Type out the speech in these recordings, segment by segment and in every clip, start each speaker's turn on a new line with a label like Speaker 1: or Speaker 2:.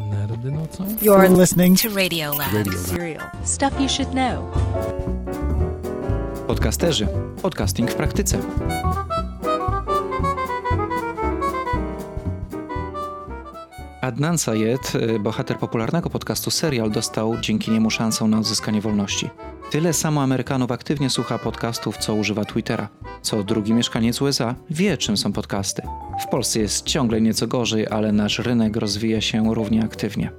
Speaker 1: Nerdy nocą?
Speaker 2: You're
Speaker 3: listening
Speaker 2: to Radio Lab.
Speaker 1: Radio Lab.
Speaker 2: Serial. Stuff you should know.
Speaker 4: Podcasterzy. Podcasting w praktyce. Adnan Sayed, y, bohater popularnego podcastu Serial, dostał dzięki niemu szansę na odzyskanie wolności. Tyle samo Amerykanów aktywnie słucha podcastów, co używa Twittera. Co drugi mieszkaniec USA wie, czym są podcasty. W Polsce jest ciągle nieco gorzej, ale nasz rynek rozwija się równie aktywnie.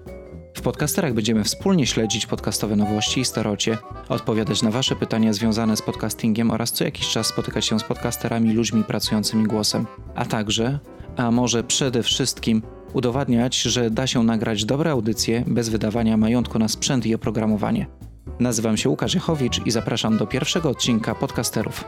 Speaker 4: W podcasterach będziemy wspólnie śledzić podcastowe nowości i starocie, odpowiadać na Wasze pytania związane z podcastingiem oraz co jakiś czas spotykać się z podcasterami, ludźmi pracującymi głosem, a także, a może przede wszystkim, udowadniać, że da się nagrać dobre audycje bez wydawania majątku na sprzęt i oprogramowanie. Nazywam się Łukasz Jechowicz i zapraszam do pierwszego odcinka podcasterów.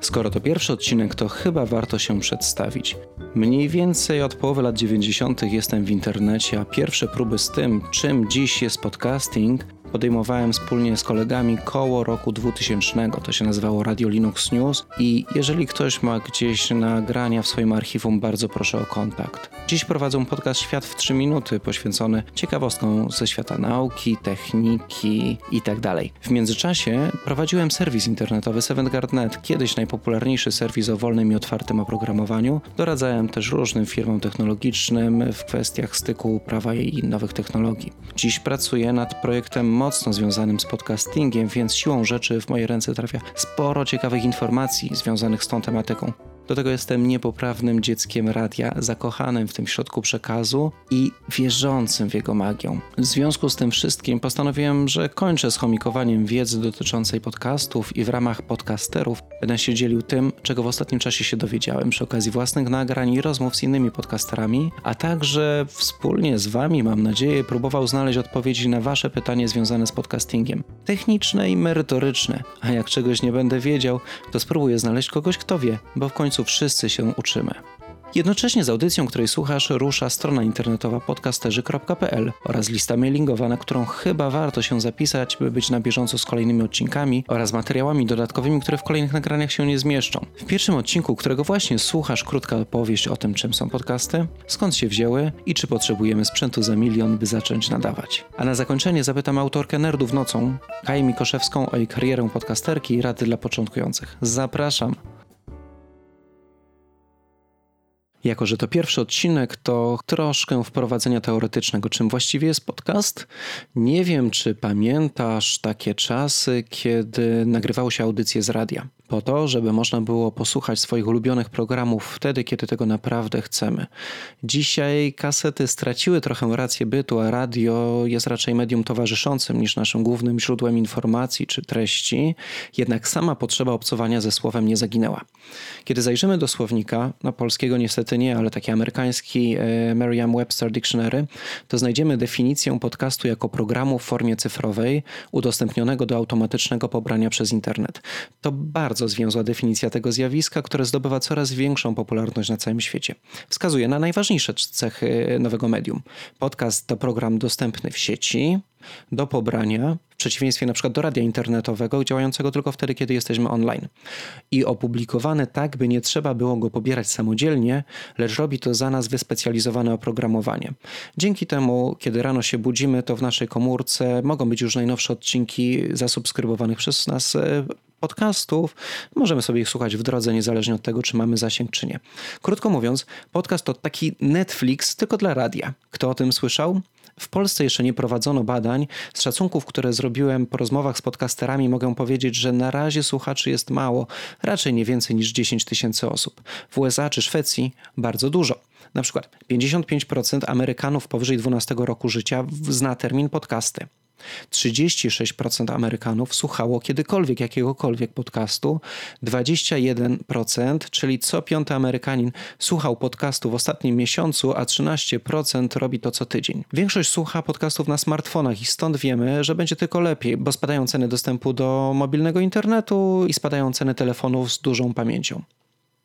Speaker 4: Skoro to pierwszy odcinek, to chyba warto się przedstawić. Mniej więcej od połowy lat 90. jestem w internecie, a pierwsze próby z tym, czym dziś jest podcasting, podejmowałem wspólnie z kolegami koło roku 2000. To się nazywało Radio Linux News i jeżeli ktoś ma gdzieś nagrania w swoim archiwum, bardzo proszę o kontakt. Dziś prowadzą podcast Świat w 3 minuty, poświęcony ciekawostkom ze świata nauki, techniki itd. W międzyczasie prowadziłem serwis internetowy SeventGuard.net, kiedyś najpopularniejszy serwis o wolnym i otwartym oprogramowaniu. Doradzałem też różnym firmom technologicznym w kwestiach styku prawa i nowych technologii. Dziś pracuję nad projektem mocno związanym z podcastingiem, więc siłą rzeczy w moje ręce trafia sporo ciekawych informacji związanych z tą tematyką. Do tego jestem niepoprawnym dzieckiem radia, zakochanym w tym środku przekazu i wierzącym w jego magię. W związku z tym wszystkim postanowiłem, że kończę z chomikowaniem wiedzy dotyczącej podcastów i w ramach podcasterów będę się dzielił tym, czego w ostatnim czasie się dowiedziałem przy okazji własnych nagrań i rozmów z innymi podcasterami, a także wspólnie z Wami, mam nadzieję, próbował znaleźć odpowiedzi na Wasze pytanie związane z podcastingiem. Techniczne i merytoryczne, a jak czegoś nie będę wiedział, to spróbuję znaleźć kogoś, kto wie, bo w końcu wszyscy się uczymy. Jednocześnie z audycją, której słuchasz, rusza strona internetowa podcasterzy.pl oraz lista mailingowa, na którą chyba warto się zapisać, by być na bieżąco z kolejnymi odcinkami oraz materiałami dodatkowymi, które w kolejnych nagraniach się nie zmieszczą. W pierwszym odcinku, którego właśnie słuchasz, krótka opowieść o tym, czym są podcasty, skąd się wzięły i czy potrzebujemy sprzętu za milion, by zacząć nadawać. A na zakończenie zapytam autorkę Nerdów Nocą, Kaję Mikoszewską o jej karierę podcasterki i rady dla początkujących. Zapraszam! Jako, że to pierwszy odcinek, to troszkę wprowadzenia teoretycznego, czym właściwie jest podcast. Nie wiem, czy pamiętasz takie czasy, kiedy nagrywało się audycje z radia. Po to, żeby można było posłuchać swoich ulubionych programów wtedy, kiedy tego naprawdę chcemy. Dzisiaj kasety straciły trochę rację bytu, a radio jest raczej medium towarzyszącym niż naszym głównym źródłem informacji czy treści. Jednak sama potrzeba obcowania ze słowem nie zaginęła. Kiedy zajrzymy do słownika, no polskiego niestety nie, ale taki amerykański e, Merriam-Webster Dictionary, to znajdziemy definicję podcastu jako programu w formie cyfrowej udostępnionego do automatycznego pobrania przez internet. To bardzo zwięzła definicja tego zjawiska, które zdobywa coraz większą popularność na całym świecie. Wskazuje na najważniejsze cechy nowego medium. Podcast to program dostępny w sieci, do pobrania, przeciwieństwie na przykład do radia internetowego, działającego tylko wtedy, kiedy jesteśmy online. I opublikowany tak, by nie trzeba było go pobierać samodzielnie, lecz robi to za nas wyspecjalizowane oprogramowanie. Dzięki temu, kiedy rano się budzimy, to w naszej komórce mogą być już najnowsze odcinki zasubskrybowanych przez nas e, podcastów. Możemy sobie ich słuchać w drodze, niezależnie od tego, czy mamy zasięg, czy nie. Krótko mówiąc, podcast to taki Netflix tylko dla radia. Kto o tym słyszał? W Polsce jeszcze nie prowadzono badań. Z szacunków, które zrobiłem po rozmowach z podcasterami, mogę powiedzieć, że na razie słuchaczy jest mało, raczej nie więcej niż 10 tysięcy osób. W USA czy Szwecji bardzo dużo. Na przykład 55% Amerykanów powyżej 12 roku życia zna termin podcasty. 36% Amerykanów słuchało kiedykolwiek jakiegokolwiek podcastu, 21%, czyli co piąty Amerykanin słuchał podcastu w ostatnim miesiącu, a 13% robi to co tydzień. Większość słucha podcastów na smartfonach i stąd wiemy, że będzie tylko lepiej, bo spadają ceny dostępu do mobilnego internetu i spadają ceny telefonów z dużą pamięcią.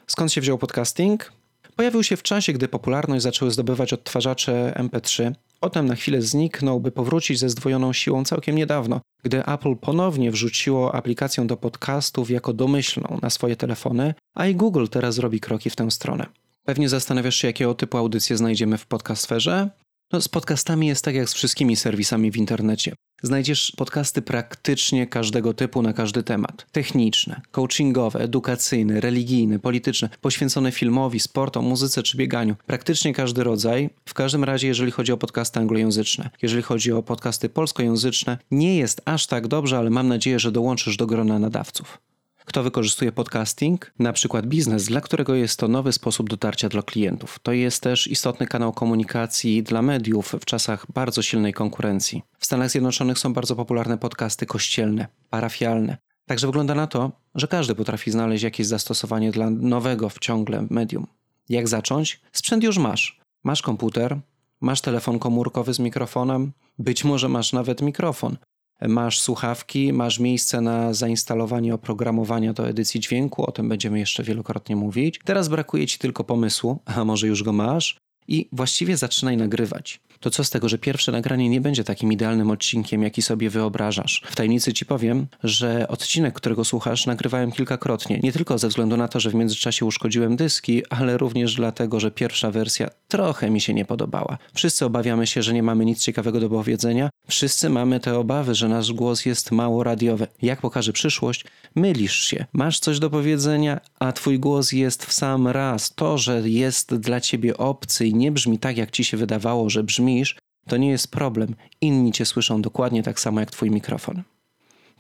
Speaker 4: Skąd się wziął podcasting? Pojawił się w czasie, gdy popularność zaczęły zdobywać odtwarzacze MP3. Potem na chwilę zniknął, by powrócić ze zdwojoną siłą całkiem niedawno, gdy Apple ponownie wrzuciło aplikację do podcastów jako domyślną na swoje telefony, a i Google teraz robi kroki w tę stronę. Pewnie zastanawiasz się, jakiego typu audycje znajdziemy w podcastferze? No, z podcastami jest tak jak z wszystkimi serwisami w internecie. Znajdziesz podcasty praktycznie każdego typu na każdy temat. Techniczne, coachingowe, edukacyjne, religijne, polityczne, poświęcone filmowi, sportom, muzyce czy bieganiu. Praktycznie każdy rodzaj. W każdym razie, jeżeli chodzi o podcasty anglojęzyczne. Jeżeli chodzi o podcasty polskojęzyczne, nie jest aż tak dobrze, ale mam nadzieję, że dołączysz do grona nadawców. Kto wykorzystuje podcasting? Na przykład biznes, dla którego jest to nowy sposób dotarcia do klientów. To jest też istotny kanał komunikacji dla mediów w czasach bardzo silnej konkurencji. W Stanach Zjednoczonych są bardzo popularne podcasty kościelne, parafialne. Także wygląda na to, że każdy potrafi znaleźć jakieś zastosowanie dla nowego w ciągle medium. Jak zacząć? Sprzęt już masz. Masz komputer, masz telefon komórkowy z mikrofonem, być może masz nawet mikrofon masz słuchawki, masz miejsce na zainstalowanie oprogramowania do edycji dźwięku, o tym będziemy jeszcze wielokrotnie mówić. Teraz brakuje ci tylko pomysłu, a może już go masz, i właściwie zaczynaj nagrywać. To co z tego, że pierwsze nagranie nie będzie takim idealnym odcinkiem, jaki sobie wyobrażasz? W tajemnicy ci powiem, że odcinek, którego słuchasz, nagrywałem kilkakrotnie. Nie tylko ze względu na to, że w międzyczasie uszkodziłem dyski, ale również dlatego, że pierwsza wersja trochę mi się nie podobała. Wszyscy obawiamy się, że nie mamy nic ciekawego do powiedzenia. Wszyscy mamy te obawy, że nasz głos jest mało radiowy. Jak pokaże przyszłość, mylisz się. Masz coś do powiedzenia, a twój głos jest w sam raz. To, że jest dla ciebie obcy nie brzmi tak, jak ci się wydawało, że brzmisz, to nie jest problem. Inni cię słyszą dokładnie tak samo jak twój mikrofon.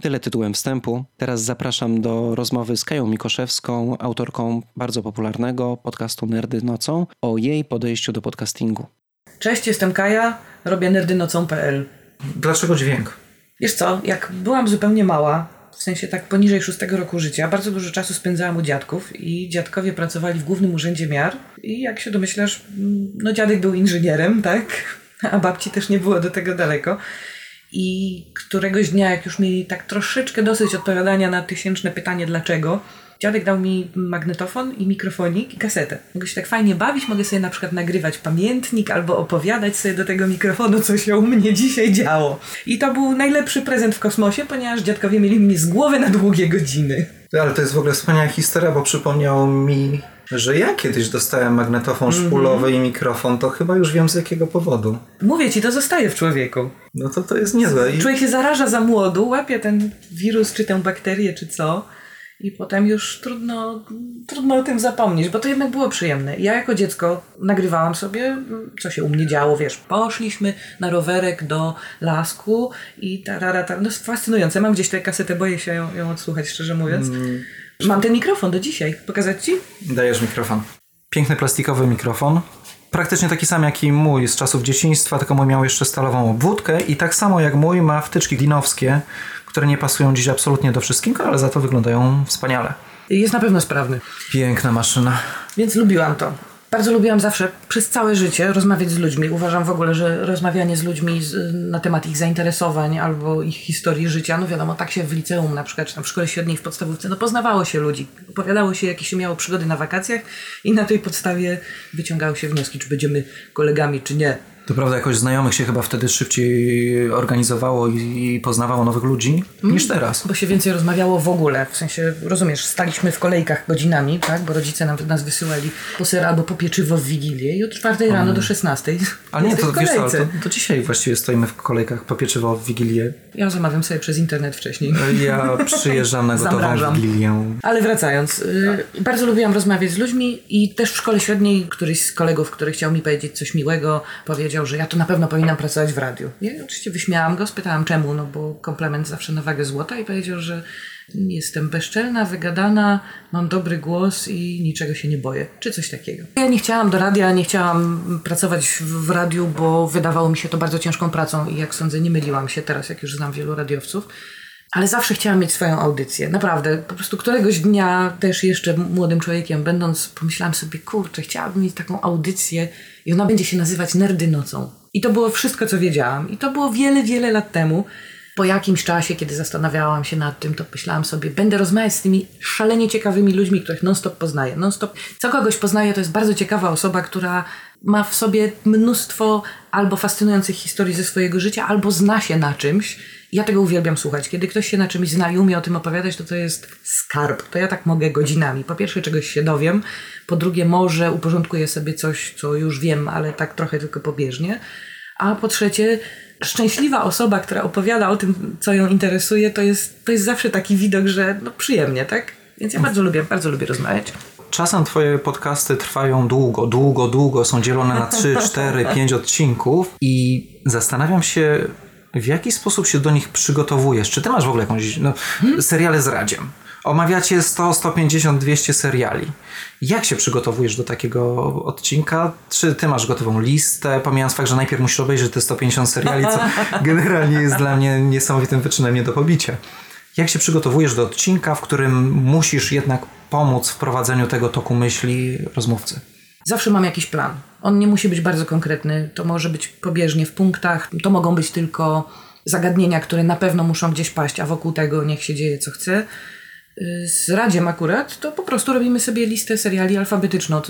Speaker 4: Tyle tytułem wstępu. Teraz zapraszam do rozmowy z Kają Mikoszewską, autorką bardzo popularnego podcastu Nerdy Nocą, o jej podejściu do podcastingu.
Speaker 1: Cześć, jestem Kaja, robię nerdynocą.pl.
Speaker 3: Dlaczego dźwięk?
Speaker 1: Wiesz co, jak byłam zupełnie mała, w sensie tak poniżej szóstego roku życia, bardzo dużo czasu spędzałam u dziadków i dziadkowie pracowali w Głównym Urzędzie Miar i jak się domyślasz, no dziadek był inżynierem, tak? A babci też nie było do tego daleko. I któregoś dnia, jak już mieli tak troszeczkę dosyć odpowiadania na tysięczne pytanie dlaczego, Dziadek dał mi magnetofon i mikrofonik i kasetę. Mogę się tak fajnie bawić, mogę sobie na przykład nagrywać pamiętnik albo opowiadać sobie do tego mikrofonu, co się u mnie dzisiaj działo. I to był najlepszy prezent w kosmosie, ponieważ dziadkowie mieli mnie z głowy na długie godziny.
Speaker 3: Ale to jest w ogóle wspaniała historia, bo przypomniało mi, że ja kiedyś dostałem magnetofon mm -hmm. szpulowy i mikrofon, to chyba już wiem z jakiego powodu.
Speaker 1: Mówię ci, to zostaje w człowieku.
Speaker 3: No to to jest niezłe.
Speaker 1: Człowiek się zaraża za młodu, łapie ten wirus, czy tę bakterię, czy co i potem już trudno, trudno o tym zapomnieć, bo to jednak było przyjemne. Ja jako dziecko nagrywałam sobie, co się u mnie działo, wiesz, poszliśmy na rowerek do lasku i tarara, no fascynujące. Mam gdzieś tę kasetę, boję się ją, ją odsłuchać, szczerze mówiąc. Mm. Mam ten mikrofon do dzisiaj. Pokazać ci?
Speaker 3: Dajesz mikrofon. Piękny plastikowy mikrofon. Praktycznie taki sam jak i mój z czasów dzieciństwa, tylko mój miał jeszcze stalową obwódkę i tak samo jak mój ma wtyczki glinowskie, które nie pasują dziś absolutnie do wszystkiego, ale za to wyglądają wspaniale.
Speaker 1: Jest na pewno sprawny.
Speaker 3: Piękna maszyna.
Speaker 1: Więc lubiłam to. Bardzo lubiłam zawsze przez całe życie rozmawiać z ludźmi. Uważam w ogóle, że rozmawianie z ludźmi na temat ich zainteresowań albo ich historii życia, no wiadomo, tak się w liceum na przykład, czy w szkole średniej, w podstawówce, no poznawało się ludzi. Opowiadało się, jakie się miało przygody na wakacjach i na tej podstawie wyciągały się wnioski, czy będziemy kolegami, czy nie.
Speaker 3: To prawda, jakoś znajomych się chyba wtedy szybciej organizowało i, i poznawało nowych ludzi mm, niż teraz.
Speaker 1: Bo się więcej rozmawiało w ogóle. W sensie, rozumiesz, staliśmy w kolejkach godzinami, tak? Bo rodzice nam, nas wysyłali po ser albo po pieczywo w Wigilię i od 4 rano mm. do 16.
Speaker 3: Ale nie, to wiesz co, to, to dzisiaj właściwie stoimy w kolejkach po pieczywo w Wigilię.
Speaker 1: Ja zamawiam sobie przez internet wcześniej.
Speaker 3: Ja przyjeżdżam na gotową Wigilię.
Speaker 1: Ale wracając, y, bardzo lubiłam rozmawiać z ludźmi i też w szkole średniej któryś z kolegów, który chciał mi powiedzieć coś miłego, powiedział powiedział, że ja tu na pewno powinnam pracować w radiu. Ja oczywiście wyśmiałam go, spytałam czemu, no bo komplement zawsze na wagę złota i powiedział, że jestem bezczelna, wygadana, mam dobry głos i niczego się nie boję, czy coś takiego. Ja nie chciałam do radia, nie chciałam pracować w radiu, bo wydawało mi się to bardzo ciężką pracą i jak sądzę, nie myliłam się teraz, jak już znam wielu radiowców ale zawsze chciałam mieć swoją audycję. Naprawdę. Po prostu któregoś dnia, też jeszcze młodym człowiekiem będąc, pomyślałam sobie, kurczę, chciałabym mieć taką audycję i ona będzie się nazywać Nerdy Nocą. I to było wszystko, co wiedziałam. I to było wiele, wiele lat temu. Po jakimś czasie, kiedy zastanawiałam się nad tym, to myślałam sobie, będę rozmawiać z tymi szalenie ciekawymi ludźmi, których non-stop poznaję. Non-stop, co kogoś poznaję, to jest bardzo ciekawa osoba, która ma w sobie mnóstwo albo fascynujących historii ze swojego życia, albo zna się na czymś. Ja tego uwielbiam słuchać. Kiedy ktoś się na czymś zna i umie o tym opowiadać, to to jest skarb. To ja tak mogę godzinami. Po pierwsze, czegoś się dowiem. Po drugie, może uporządkuję sobie coś, co już wiem, ale tak trochę tylko pobieżnie. A po trzecie, szczęśliwa osoba, która opowiada o tym, co ją interesuje, to jest, to jest zawsze taki widok, że no, przyjemnie, tak? Więc ja bardzo lubię, bardzo lubię rozmawiać.
Speaker 3: Czasem twoje podcasty trwają długo, długo, długo, są dzielone na 3, 4, 5 odcinków i zastanawiam się, w jaki sposób się do nich przygotowujesz. Czy ty masz w ogóle jakąś no, seriale z Radziem? Omawiacie 100, 150, 200 seriali. Jak się przygotowujesz do takiego odcinka? Czy ty masz gotową listę? Pomijając fakt, że najpierw musisz obejrzeć te 150 seriali, co generalnie jest dla mnie niesamowitym wyczynem nie do pobicia. Jak się przygotowujesz do odcinka, w którym musisz jednak pomóc w prowadzeniu tego toku myśli rozmówcy?
Speaker 1: Zawsze mam jakiś plan. On nie musi być bardzo konkretny. To może być pobieżnie w punktach. To mogą być tylko zagadnienia, które na pewno muszą gdzieś paść, a wokół tego niech się dzieje co chce. Z Radziem akurat to po prostu robimy sobie listę seriali alfabetyczną. Y,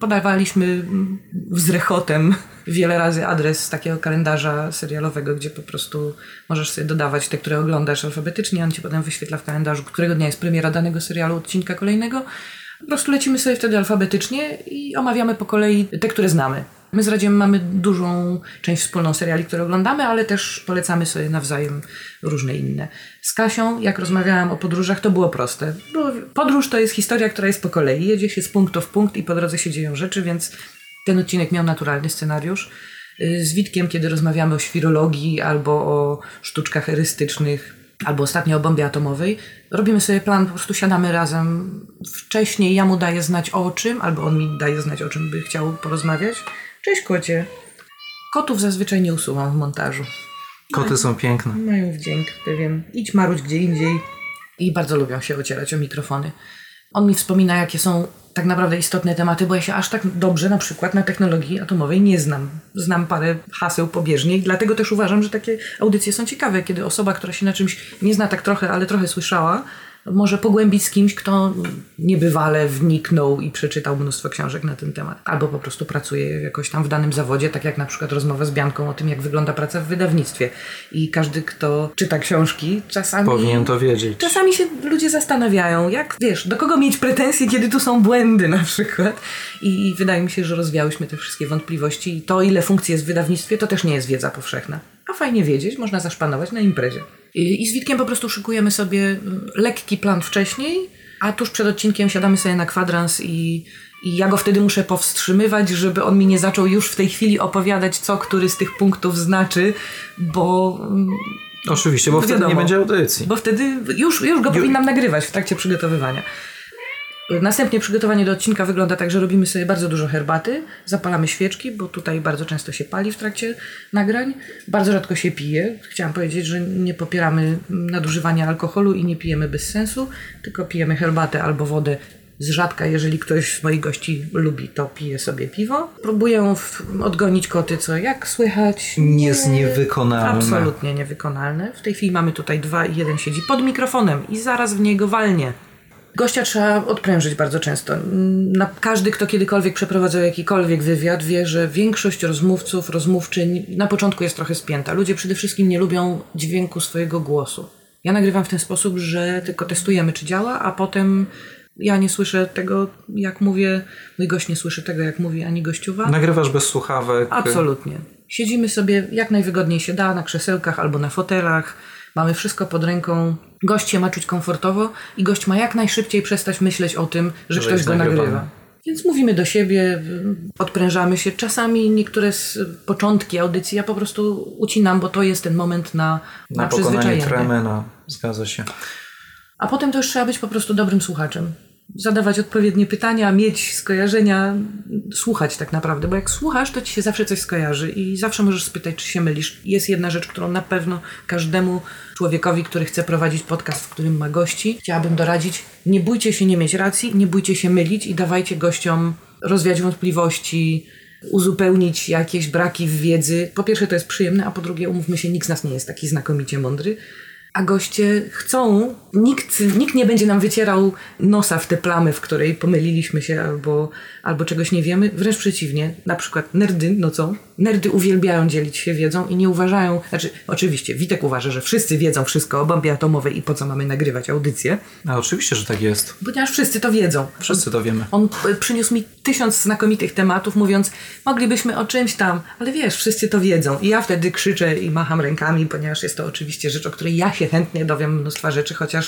Speaker 1: Podawaliśmy mm, z rechotem wiele razy adres takiego kalendarza serialowego, gdzie po prostu możesz sobie dodawać te, które oglądasz alfabetycznie, on ci potem wyświetla w kalendarzu, którego dnia jest premiera danego serialu, odcinka kolejnego. Po prostu lecimy sobie wtedy alfabetycznie i omawiamy po kolei te, które znamy. My z Radziem mamy dużą część wspólną seriali, które oglądamy, ale też polecamy sobie nawzajem różne inne. Z Kasią, jak rozmawiałam o podróżach, to było proste. Bo podróż to jest historia, która jest po kolei. Jedzie się z punktu w punkt i po drodze się dzieją rzeczy, więc ten odcinek miał naturalny scenariusz. Y, Z Witkiem, kiedy rozmawiamy o świrologii albo o sztuczkach erystycznych, albo ostatnio o bombie atomowej, robimy sobie plan, po prostu siadamy razem. Wcześniej ja mu daję znać o czym, albo on mi daje znać o czym by chciał porozmawiać. Cześć kocie. Kotów zazwyczaj nie usuwam w montażu.
Speaker 3: Koty są piękne.
Speaker 1: Mają wdzięk pewien. Idź maruć gdzie indziej. I bardzo lubią się ocierać o mikrofony. On mi wspomina, jakie są tak naprawdę istotne tematy, bo ja się aż tak dobrze na przykład na technologii atomowej nie znam. Znam parę haseł pobieżnie dlatego też uważam, że takie audycje są ciekawe, kiedy osoba, która się na czymś nie zna tak trochę, ale trochę słyszała, może pogłębić z kimś, kto niebywale wniknął i przeczytał mnóstwo książek na ten temat. Albo po prostu pracuje jakoś tam w danym zawodzie, tak jak na przykład rozmowa z Bianką o tym, jak wygląda praca w wydawnictwie. I każdy, kto czyta książki, czasami...
Speaker 3: Powinien to wiedzieć.
Speaker 1: Czasami się ludzie zastanawiają, jak wiesz, do kogo mieć pretensje, kiedy tu są błędy na przykład. I, wydaje mi się, że rozwiałyśmy te wszystkie wątpliwości. I to, ile funkcji jest w wydawnictwie, to też nie jest wiedza powszechna. A fajnie wiedzieć, można zaszpanować na imprezie. I, z Witkiem po prostu szykujemy sobie mm, lekki plan wcześniej, a tuż przed odcinkiem siadamy sobie na kwadrans i, i ja go wtedy muszę powstrzymywać, żeby on mi nie zaczął już w tej chwili opowiadać, co który z tych punktów znaczy, bo mm,
Speaker 3: Oczywiście, bo
Speaker 1: No
Speaker 3: wtedy nie będzie audycji.
Speaker 1: bo wtedy już, już go powinnam nagrywać w trakcie przygotowywania. Następnie przygotowanie do odcinka wygląda tak, że robimy sobie bardzo dużo herbaty, zapalamy świeczki, bo tutaj bardzo często się pali w trakcie nagrań. Bardzo rzadko się pije. Chciałam powiedzieć, że nie popieramy nadużywania alkoholu i nie pijemy bez sensu, tylko pijemy herbatę albo wodę z rzadka, jeżeli ktoś z moich gości lubi, to pije sobie piwo. Próbuję odgonić koty, co jak słychać.
Speaker 3: Nie jest niewykonalne.
Speaker 1: Absolutnie niewykonalne. W tej chwili mamy tutaj dwa i jeden siedzi pod mikrofonem i zaraz w niego walnie. Gościa trzeba odprężyć bardzo często. Na, każdy, kto kiedykolwiek przeprowadzał jakikolwiek wywiad, wie, że większość rozmówców, rozmówczyń na początku jest trochę spięta. Ludzie przede wszystkim nie lubią dźwięku swojego głosu. Ja nagrywam w ten sposób, że tylko testujemy, czy działa, a potem ja nie słyszę tego, jak mówię, mój gość nie słyszy tego, jak mówi ani gościuwa.
Speaker 3: Nagrywasz bez słuchawek.
Speaker 1: Absolutnie. Siedzimy sobie jak najwygodniej się da, na krzesełkach albo na fotelach. Mamy wszystko pod ręką. Gość się ma czuć komfortowo i gość ma jak najszybciej przestać myśleć o tym, że,
Speaker 3: Że
Speaker 1: ktoś go nagrywa. Więc mówimy do siebie, odprężamy się. Czasami niektóre z początki audycji ja po prostu ucinam, bo to jest ten moment na, na,
Speaker 3: Na
Speaker 1: przyzwyczajenie.
Speaker 3: tremy, no, zgadza się.
Speaker 1: A potem to już trzeba być po prostu dobrym słuchaczem. Zadawać odpowiednie pytania, mieć skojarzenia, słuchać tak naprawdę, bo jak słuchasz, to ci się zawsze coś skojarzy i zawsze możesz spytać, czy się mylisz. Jest jedna rzecz, którą na pewno każdemu człowiekowi, który chce prowadzić podcast, w którym ma gości, chciałabym doradzić: nie bójcie się nie mieć racji, nie bójcie się mylić i dawajcie gościom rozwiać wątpliwości, uzupełnić jakieś braki w wiedzy. Po pierwsze to jest przyjemne, a po drugie umówmy się, nikt z nas nie jest taki znakomicie mądry. A goście chcą, nikt, nikt nie będzie nam wycierał nosa w te plamy, w której pomyliliśmy się albo, albo czegoś nie wiemy. Wręcz przeciwnie, na przykład nerdy nocą. Nerdy uwielbiają dzielić się wiedzą i nie uważają, znaczy oczywiście Witek uważa, że wszyscy wiedzą wszystko o bombie atomowej i po co mamy nagrywać audycję,
Speaker 3: A oczywiście, że tak jest.
Speaker 1: ponieważ wszyscy to wiedzą.
Speaker 3: Wszyscy to wiemy.
Speaker 1: On p- przyniósł mi tysiąc znakomitych tematów, mówiąc, moglibyśmy o czymś tam, ale wiesz, wszyscy to wiedzą. I ja wtedy krzyczę i macham rękami, ponieważ jest to oczywiście rzecz, o której ja się chętnie dowiem mnóstwa rzeczy, chociaż,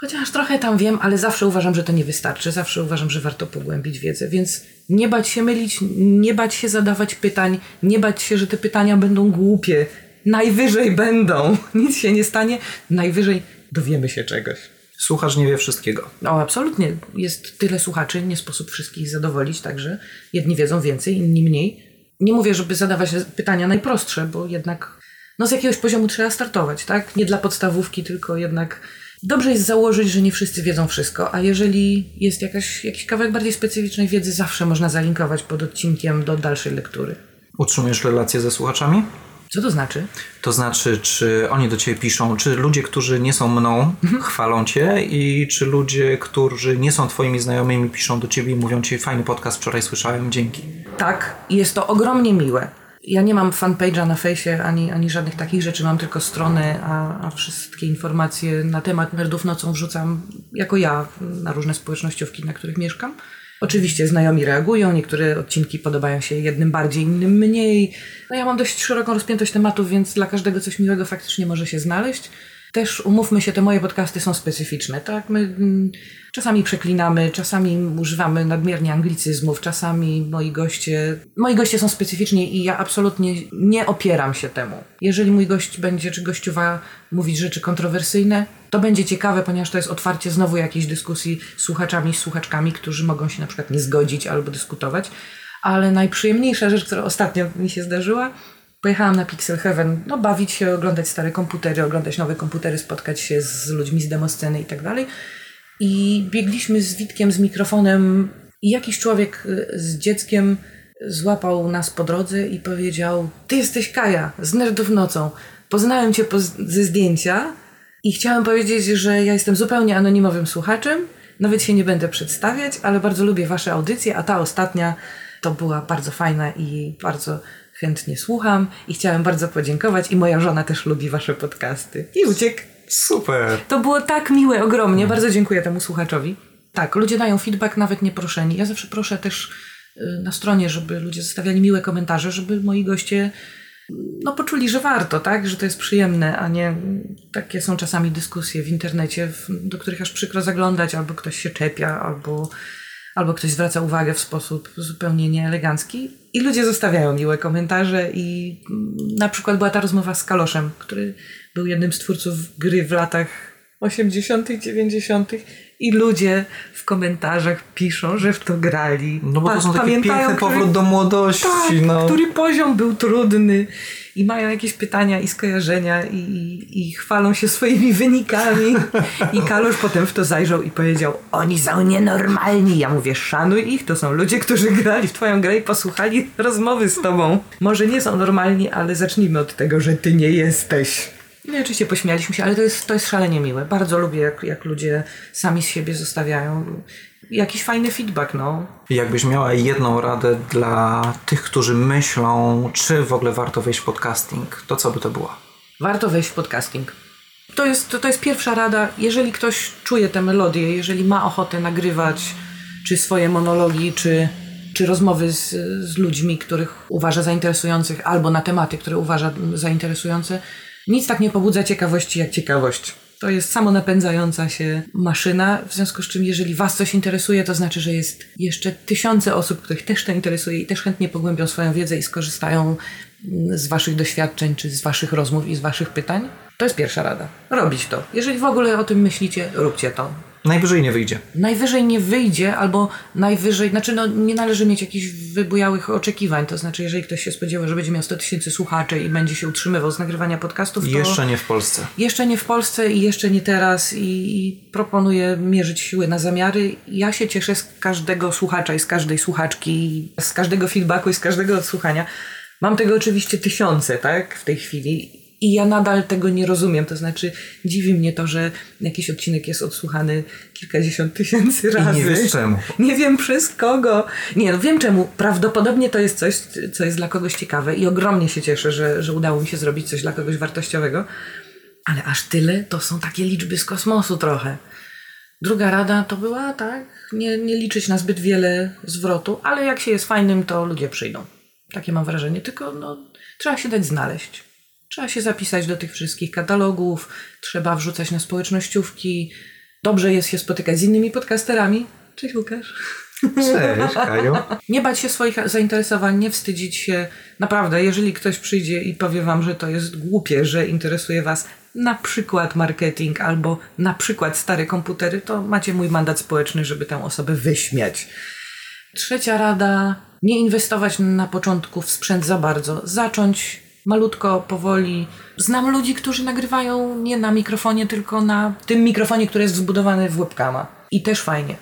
Speaker 1: chociaż trochę tam wiem, ale zawsze uważam, że to nie wystarczy. Zawsze uważam, że warto pogłębić wiedzę, więc nie bać się mylić, nie bać się zadawać pytań, nie bać się, że te pytania będą głupie. Najwyżej będą. Nic się nie stanie. Najwyżej dowiemy się czegoś.
Speaker 3: Słuchacz nie wie wszystkiego.
Speaker 1: O, absolutnie. Jest tyle słuchaczy, nie sposób wszystkich zadowolić, także jedni wiedzą więcej, inni mniej. Nie mówię, żeby zadawać pytania najprostsze, bo jednak no z jakiegoś poziomu trzeba startować, tak? Nie dla podstawówki, tylko jednak dobrze jest założyć, że nie wszyscy wiedzą wszystko, a jeżeli jest jakaś, jakiś kawałek bardziej specyficznej wiedzy, zawsze można zalinkować pod odcinkiem do dalszej lektury.
Speaker 3: Utrzymujesz relacje ze słuchaczami?
Speaker 1: Co to znaczy?
Speaker 3: To znaczy, czy oni do ciebie piszą, czy ludzie, którzy nie są mną, chwalą cię i czy ludzie, którzy nie są twoimi znajomymi, piszą do ciebie i mówią ci, fajny podcast wczoraj słyszałem, dzięki.
Speaker 1: Tak, jest to ogromnie miłe. Ja nie mam fanpage'a na fejsie ani, ani żadnych takich rzeczy, mam tylko strony, a, a wszystkie informacje na temat nerdów nocą wrzucam jako ja na różne społecznościówki, na których mieszkam. Oczywiście znajomi reagują, niektóre odcinki podobają się jednym bardziej, innym mniej. No ja mam dość szeroką rozpiętość tematów, więc dla każdego coś miłego faktycznie może się znaleźć. Też umówmy się, te moje podcasty są specyficzne, tak? My mm, czasami przeklinamy, czasami używamy nadmiernie anglicyzmów, czasami moi goście, moi goście są specyficzni i ja absolutnie nie opieram się temu. Jeżeli mój gość będzie, czy gościuwa mówić rzeczy kontrowersyjne, to będzie ciekawe, ponieważ to jest otwarcie znowu jakiejś dyskusji z słuchaczami, z słuchaczkami, którzy mogą się na przykład nie zgodzić albo dyskutować. Ale najprzyjemniejsza rzecz, która ostatnio mi się zdarzyła, Pojechałam na Pixel Heaven, no bawić się, oglądać stare komputery, oglądać nowe komputery, spotkać się z ludźmi z demosceny i tak dalej. I biegliśmy z Witkiem z mikrofonem i jakiś człowiek y, z dzieckiem złapał nas po drodze i powiedział Ty jesteś Kaja, z Nerdów Nocą. Poznałem Cię poz- ze zdjęcia i chciałem powiedzieć, że ja jestem zupełnie anonimowym słuchaczem. Nawet się nie będę przedstawiać, ale bardzo lubię Wasze audycje, a ta ostatnia to była bardzo fajna i bardzo chętnie słucham i chciałem bardzo podziękować i moja żona też lubi Wasze podcasty. I uciekł.
Speaker 3: Super!
Speaker 1: To było tak miłe, ogromnie. Bardzo dziękuję temu słuchaczowi. Tak, ludzie dają feedback nawet nieproszeni. Ja zawsze proszę też y, na stronie, żeby ludzie zostawiali miłe komentarze, żeby moi goście no, poczuli, że warto, tak? Że to jest przyjemne, a nie takie są czasami dyskusje w internecie, do których aż przykro zaglądać, albo ktoś się czepia, albo, albo ktoś zwraca uwagę w sposób zupełnie nieelegancki. I ludzie zostawiają miłe komentarze i mm, na przykład była ta rozmowa z Kaloszem, który był jednym z twórców gry w latach 80., 90. i ludzie w komentarzach piszą, że w to grali.
Speaker 3: No bo to są taki
Speaker 1: pamiętają,
Speaker 3: piękny powrót do młodości,
Speaker 1: tak,
Speaker 3: no.
Speaker 1: który poziom był trudny i mają jakieś pytania i skojarzenia i, i, i chwalą się swoimi wynikami. I Kalosz potem w to zajrzał i powiedział, oni są nienormalni. Ja mówię, szanuj ich, to są ludzie, którzy grali w twoją grę i posłuchali rozmowy z tobą. Może nie są normalni, ale zacznijmy od tego, że ty nie jesteś. No i oczywiście pośmialiśmy się, ale to jest, to jest szalenie miłe. Bardzo lubię, jak, jak ludzie sami z siebie zostawiają jakiś fajny feedback, no.
Speaker 3: Jakbyś miała jedną radę dla tych, którzy myślą, czy w ogóle warto wejść w podcasting, to co by to było?
Speaker 1: Warto wejść w podcasting. To jest, to, to jest pierwsza rada. Jeżeli ktoś czuje tę melodię, jeżeli ma ochotę nagrywać czy swoje monologi, czy, czy rozmowy z, z ludźmi, których uważa zainteresujących, albo na tematy, które uważa zainteresujące, nic tak nie pobudza ciekawości jak ciekawość. To jest samonapędzająca się maszyna, w związku z czym jeżeli Was coś interesuje, to znaczy, że jest jeszcze tysiące osób, których też to interesuje i też chętnie pogłębią swoją wiedzę i skorzystają mm, z Waszych doświadczeń, czy z Waszych rozmów i z Waszych pytań. To jest pierwsza rada. Robić to. Jeżeli w ogóle o tym myślicie, róbcie to.
Speaker 3: Najwyżej nie wyjdzie.
Speaker 1: najwyżej nie wyjdzie, albo najwyżej, znaczy no, nie należy mieć jakichś wybujałych oczekiwań, to znaczy jeżeli ktoś się spodziewa, że będzie miał 100 tysięcy słuchaczy i będzie się utrzymywał z nagrywania podcastów, to
Speaker 3: Jeszcze nie w Polsce.
Speaker 1: jeszcze nie w Polsce i jeszcze nie teraz i, i proponuję mierzyć siły na zamiary. Ja się cieszę z każdego słuchacza i z każdej słuchaczki, z każdego feedbacku i z każdego odsłuchania. Mam tego oczywiście tysiące, tak, w tej chwili. I ja nadal tego nie rozumiem. To znaczy, dziwi mnie to, że jakiś odcinek jest odsłuchany kilkadziesiąt tysięcy razy.
Speaker 3: nie wiesz czemu.
Speaker 1: Nie wiem przez kogo. Nie, no wiem czemu. Prawdopodobnie to jest coś, co jest dla kogoś ciekawe i ogromnie się cieszę, że, że udało mi się zrobić coś dla kogoś wartościowego. Ale aż tyle to są takie liczby z kosmosu trochę. Druga rada to była, tak, nie, nie liczyć na zbyt wiele zwrotu, ale jak się jest fajnym, to ludzie przyjdą. Takie mam wrażenie. Tylko no, trzeba się dać znaleźć. Trzeba się zapisać do tych wszystkich katalogów, trzeba wrzucać na społecznościówki. Dobrze jest się spotykać z innymi podcasterami. Cześć Łukasz.
Speaker 3: Cześć, Kaju.
Speaker 1: Nie bać się swoich zainteresowań, nie wstydzić się. Naprawdę, jeżeli ktoś przyjdzie i powie wam, że to jest głupie, że interesuje was na przykład marketing albo na przykład stare komputery, to macie mój mandat społeczny, żeby tę osobę wyśmiać. Trzecia rada: nie inwestować na początku w sprzęt za bardzo. Zacząć malutko, powoli. Znam ludzi, którzy nagrywają nie na mikrofonie, tylko na tym mikrofonie, który jest wbudowany w webcama. I też fajnie.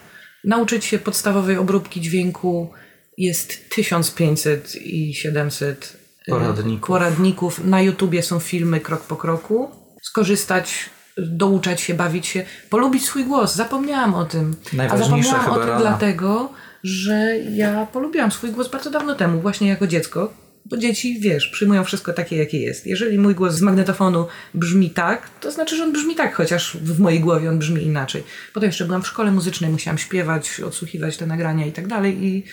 Speaker 1: Nauczyć się podstawowej obróbki dźwięku jest 1500 i 700 e,
Speaker 3: Poradników.
Speaker 1: poradników. Na YouTubie są filmy krok po kroku. Skorzystać, douczać się, bawić się, polubić swój głos. Zapomniałam o tym. A zapomniałam o tym
Speaker 3: rada.
Speaker 1: dlatego, że ja polubiłam swój głos bardzo dawno temu, właśnie jako dziecko. Bo dzieci, wiesz, przyjmują wszystko takie, jakie jest. Jeżeli mój głos z magnetofonu brzmi tak, to znaczy, że on brzmi tak, chociaż w mojej głowie on brzmi inaczej. Potem jeszcze byłam w szkole muzycznej, musiałam śpiewać, odsłuchiwać te nagrania i tak dalej i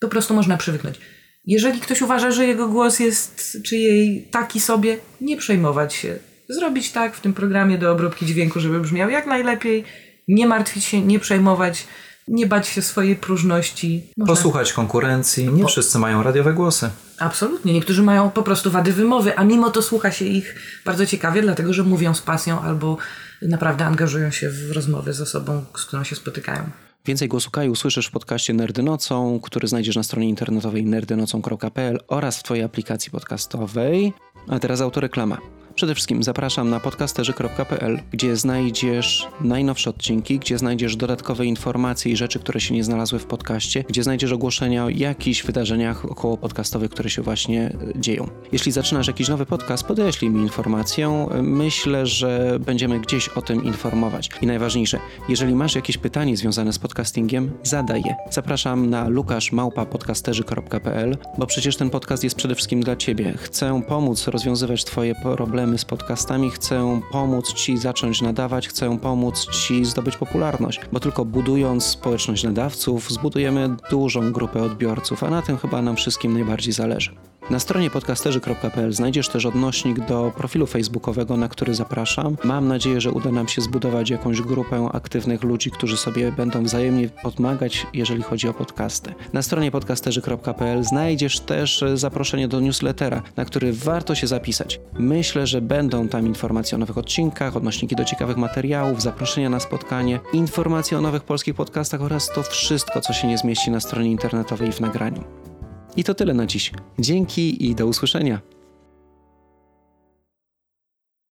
Speaker 1: po prostu można przywyknąć. Jeżeli ktoś uważa, że jego głos jest czy jej taki sobie, nie przejmować się. Zrobić tak w tym programie do obróbki dźwięku, żeby brzmiał jak najlepiej, nie martwić się, nie przejmować, nie bać się swojej próżności. Można-
Speaker 3: Posłuchać konkurencji. Nie wszyscy mają radiowe głosy.
Speaker 1: Absolutnie. Niektórzy mają po prostu wady wymowy, a mimo to słucha się ich bardzo ciekawie, dlatego że mówią z pasją albo naprawdę angażują się w rozmowy z osobą, z którą się spotykają.
Speaker 4: Więcej głosu Kaju usłyszysz w podcaście Nerdy Nocą, który znajdziesz na stronie internetowej nerdynocą.pl oraz w Twojej aplikacji podcastowej. A teraz autoreklama. Przede wszystkim zapraszam na podcasterzy.pl, gdzie znajdziesz najnowsze odcinki, gdzie znajdziesz dodatkowe informacje i rzeczy, które się nie znalazły w podcaście, gdzie znajdziesz ogłoszenia o jakichś wydarzeniach około podcastowych, które się właśnie e, dzieją. Jeśli zaczynasz jakiś nowy podcast, podeślij mi informację. Myślę, że będziemy gdzieś o tym informować. I najważniejsze, jeżeli masz jakieś pytanie związane z podcastingiem, zadaj je. Zapraszam na lukaszmałpa.podcasterzy.pl, bo przecież ten podcast jest przede wszystkim dla Ciebie. Chcę pomóc rozwiązywać Twoje problemy z podcastami, chcę pomóc Ci zacząć nadawać, chcę pomóc Ci zdobyć popularność, bo tylko budując społeczność nadawców, zbudujemy dużą grupę odbiorców, a na tym chyba nam wszystkim najbardziej zależy. Na stronie podcasterzy.pl znajdziesz też odnośnik do profilu facebookowego, na który zapraszam. Mam nadzieję, że uda nam się zbudować jakąś grupę aktywnych ludzi, którzy sobie będą wzajemnie pomagać, jeżeli chodzi o podcasty. Na stronie podcasterzy.pl znajdziesz też e, zaproszenie do newslettera, na który warto się zapisać. Myślę, że będą tam informacje o nowych odcinkach, odnośniki do ciekawych materiałów, zaproszenia na spotkanie, informacje o nowych polskich podcastach oraz to wszystko, co się nie zmieści na stronie internetowej i w nagraniu. I to tyle na dziś. Dzięki i do usłyszenia.